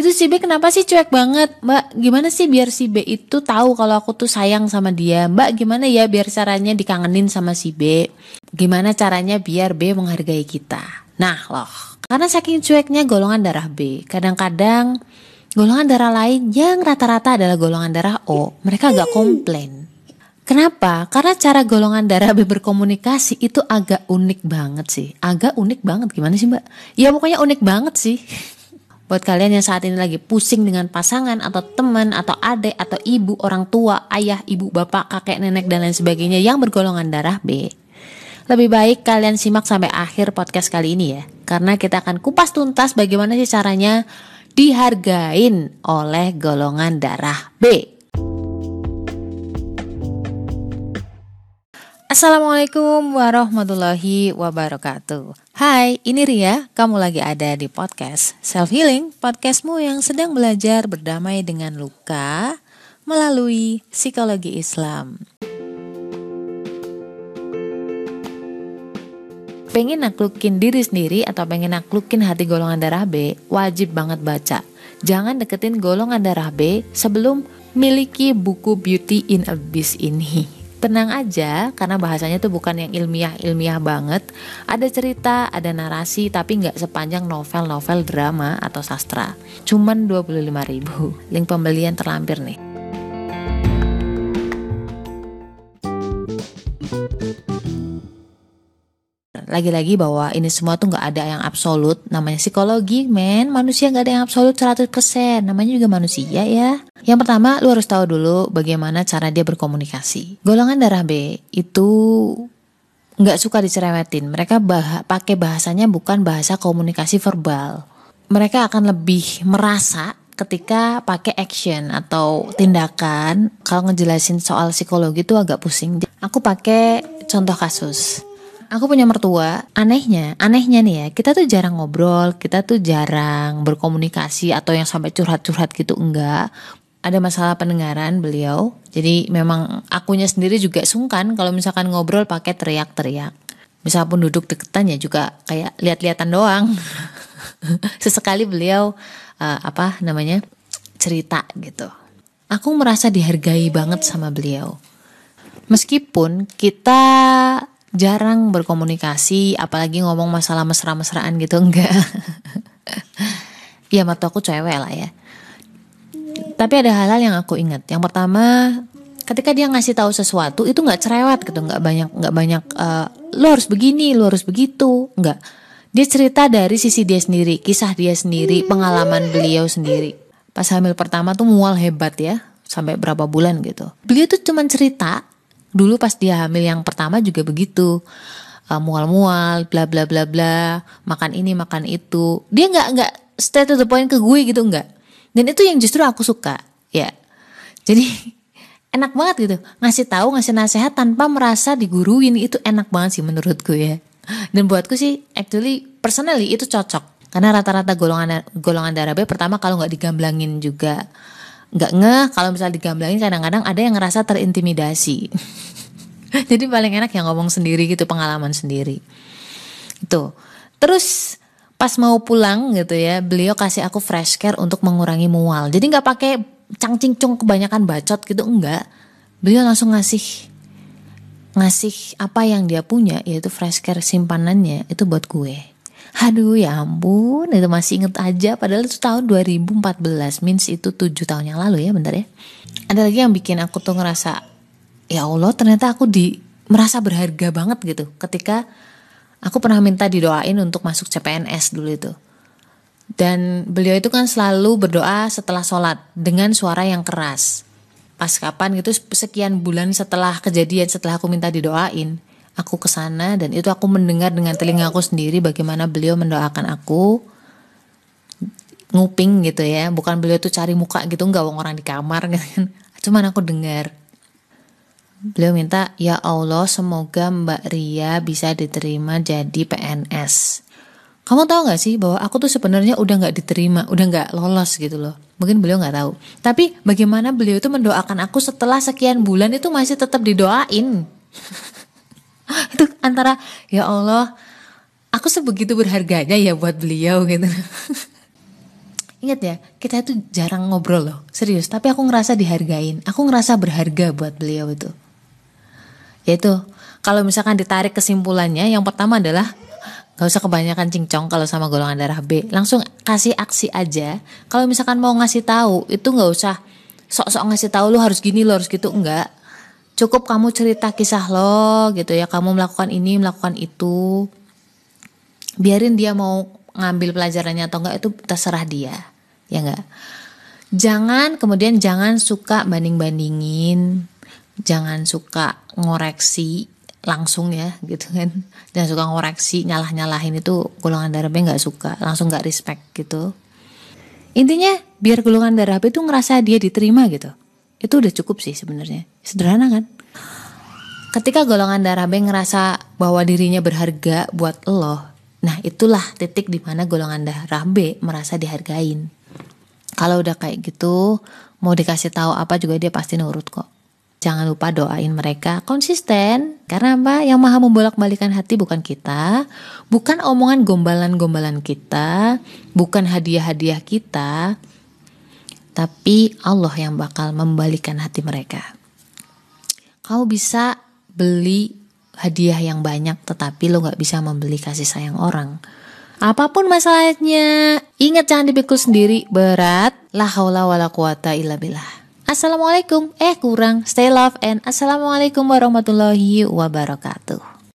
itu si B kenapa sih cuek banget mbak gimana sih biar si B itu tahu kalau aku tuh sayang sama dia mbak gimana ya biar caranya dikangenin sama si B gimana caranya biar B menghargai kita nah loh karena saking cueknya golongan darah B kadang-kadang golongan darah lain yang rata-rata adalah golongan darah O mereka agak komplain Kenapa? Karena cara golongan darah B berkomunikasi itu agak unik banget sih. Agak unik banget gimana sih mbak? Ya pokoknya unik banget sih. Buat kalian yang saat ini lagi pusing dengan pasangan atau teman atau adik atau ibu, orang tua, ayah, ibu, bapak, kakek, nenek dan lain sebagainya yang bergolongan darah B. Lebih baik kalian simak sampai akhir podcast kali ini ya. Karena kita akan kupas tuntas bagaimana sih caranya dihargain oleh golongan darah B. Assalamualaikum warahmatullahi wabarakatuh Hai, ini Ria, kamu lagi ada di podcast Self Healing Podcastmu yang sedang belajar berdamai dengan luka melalui psikologi Islam. Pengen naklukin diri sendiri atau pengen naklukin hati golongan darah B, wajib banget baca. Jangan deketin golongan darah B sebelum miliki buku Beauty in Abyss ini tenang aja karena bahasanya tuh bukan yang ilmiah-ilmiah banget. Ada cerita, ada narasi tapi nggak sepanjang novel-novel drama atau sastra. Cuman 25 ribu. Link pembelian terlampir nih. Lagi-lagi bahwa ini semua tuh nggak ada yang absolut. Namanya psikologi men. Manusia nggak ada yang absolut 100% namanya juga manusia ya. Yang pertama lu harus tahu dulu bagaimana cara dia berkomunikasi. Golongan darah B itu nggak suka dicerewetin. Mereka bah pakai bahasanya bukan bahasa komunikasi verbal. Mereka akan lebih merasa ketika pakai action atau tindakan. Kalau ngejelasin soal psikologi itu agak pusing. Aku pakai contoh kasus aku punya mertua, anehnya, anehnya nih ya, kita tuh jarang ngobrol, kita tuh jarang berkomunikasi atau yang sampai curhat-curhat gitu enggak. Ada masalah pendengaran beliau, jadi memang akunya sendiri juga sungkan kalau misalkan ngobrol pakai teriak-teriak. Misalnya duduk deketan ya juga kayak lihat-lihatan doang. Sesekali beliau uh, apa namanya cerita gitu. Aku merasa dihargai banget sama beliau. Meskipun kita jarang berkomunikasi apalagi ngomong masalah mesra-mesraan gitu enggak. Ya mata aku cewek lah ya. Tapi ada hal-hal yang aku ingat. Yang pertama ketika dia ngasih tahu sesuatu itu nggak cerewet gitu nggak banyak nggak banyak uh, lo harus begini lo harus begitu. Nggak dia cerita dari sisi dia sendiri kisah dia sendiri pengalaman beliau sendiri. Pas hamil pertama tuh mual hebat ya sampai berapa bulan gitu. Beliau tuh cuma cerita dulu pas dia hamil yang pertama juga begitu. Uh, mual-mual bla bla bla bla. Makan ini makan itu. Dia nggak nggak stay to the point ke gue gitu nggak. Dan itu yang justru aku suka ya. Jadi enak banget gitu. Ngasih tahu ngasih nasihat tanpa merasa diguruin. Itu enak banget sih menurutku ya. Dan buatku sih actually personally itu cocok. Karena rata-rata golongan golongan darah B pertama kalau nggak digamblangin juga nggak ngeh. Kalau misalnya digamblangin kadang-kadang ada yang ngerasa terintimidasi. Jadi paling enak yang ngomong sendiri gitu pengalaman sendiri. Itu terus pas mau pulang gitu ya beliau kasih aku fresh care untuk mengurangi mual. Jadi nggak pakai cangcing cung kebanyakan bacot gitu enggak beliau langsung ngasih ngasih apa yang dia punya yaitu fresh care simpanannya itu buat gue Aduh ya ampun, itu masih inget aja padahal itu tahun 2014, means itu 7 tahun yang lalu ya bentar ya. Ada lagi yang bikin aku tuh ngerasa ya Allah ternyata aku di merasa berharga banget gitu ketika aku pernah minta didoain untuk masuk CPNS dulu itu. Dan beliau itu kan selalu berdoa setelah sholat dengan suara yang keras. Pas kapan gitu sekian bulan setelah kejadian setelah aku minta didoain aku ke sana dan itu aku mendengar dengan telinga aku sendiri bagaimana beliau mendoakan aku. Nguping gitu ya bukan beliau tuh cari muka gitu nggak orang di kamar gitu kan. Cuman aku dengar. Beliau minta ya Allah semoga Mbak Ria bisa diterima jadi PNS kamu tahu nggak sih bahwa aku tuh sebenarnya udah nggak diterima udah nggak lolos gitu loh. Mungkin beliau nggak tahu. Tapi bagaimana beliau itu mendoakan aku setelah sekian bulan itu masih tetap didoain itu antara ya Allah aku sebegitu berharganya ya buat beliau gitu Ingat ya, kita itu jarang ngobrol loh, serius. Tapi aku ngerasa dihargain, aku ngerasa berharga buat beliau itu. Yaitu, kalau misalkan ditarik kesimpulannya, yang pertama adalah Gak usah kebanyakan cincong kalau sama golongan darah B. Langsung kasih aksi aja. Kalau misalkan mau ngasih tahu, itu gak usah sok-sok ngasih tahu lu harus gini, lu harus gitu. Enggak. Cukup kamu cerita kisah lo gitu ya. Kamu melakukan ini, melakukan itu. Biarin dia mau ngambil pelajarannya atau enggak itu terserah dia. Ya enggak? Jangan kemudian jangan suka banding-bandingin. Jangan suka ngoreksi langsung ya gitu kan dan suka ngoreksi nyalah nyalahin itu golongan darah B nggak suka langsung nggak respect gitu intinya biar golongan darah B itu ngerasa dia diterima gitu itu udah cukup sih sebenarnya. Sederhana kan? Ketika golongan darah B ngerasa bahwa dirinya berharga buat lo nah itulah titik di mana golongan darah B merasa dihargain. Kalau udah kayak gitu mau dikasih tahu apa juga dia pasti nurut kok. Jangan lupa doain mereka konsisten. Karena apa? Yang maha membolak-balikan hati bukan kita, bukan omongan gombalan-gombalan kita, bukan hadiah-hadiah kita, tapi Allah yang bakal membalikan hati mereka. Kau bisa beli hadiah yang banyak tetapi lo gak bisa membeli kasih sayang orang. Apa pun masalahnya, ingat jangan dipikul sendiri, berat. La haula wala quwata illa billah. Assalamualaikum. Eh kurang. Stay love and assalamualaikum warahmatullahi wabarakatuh.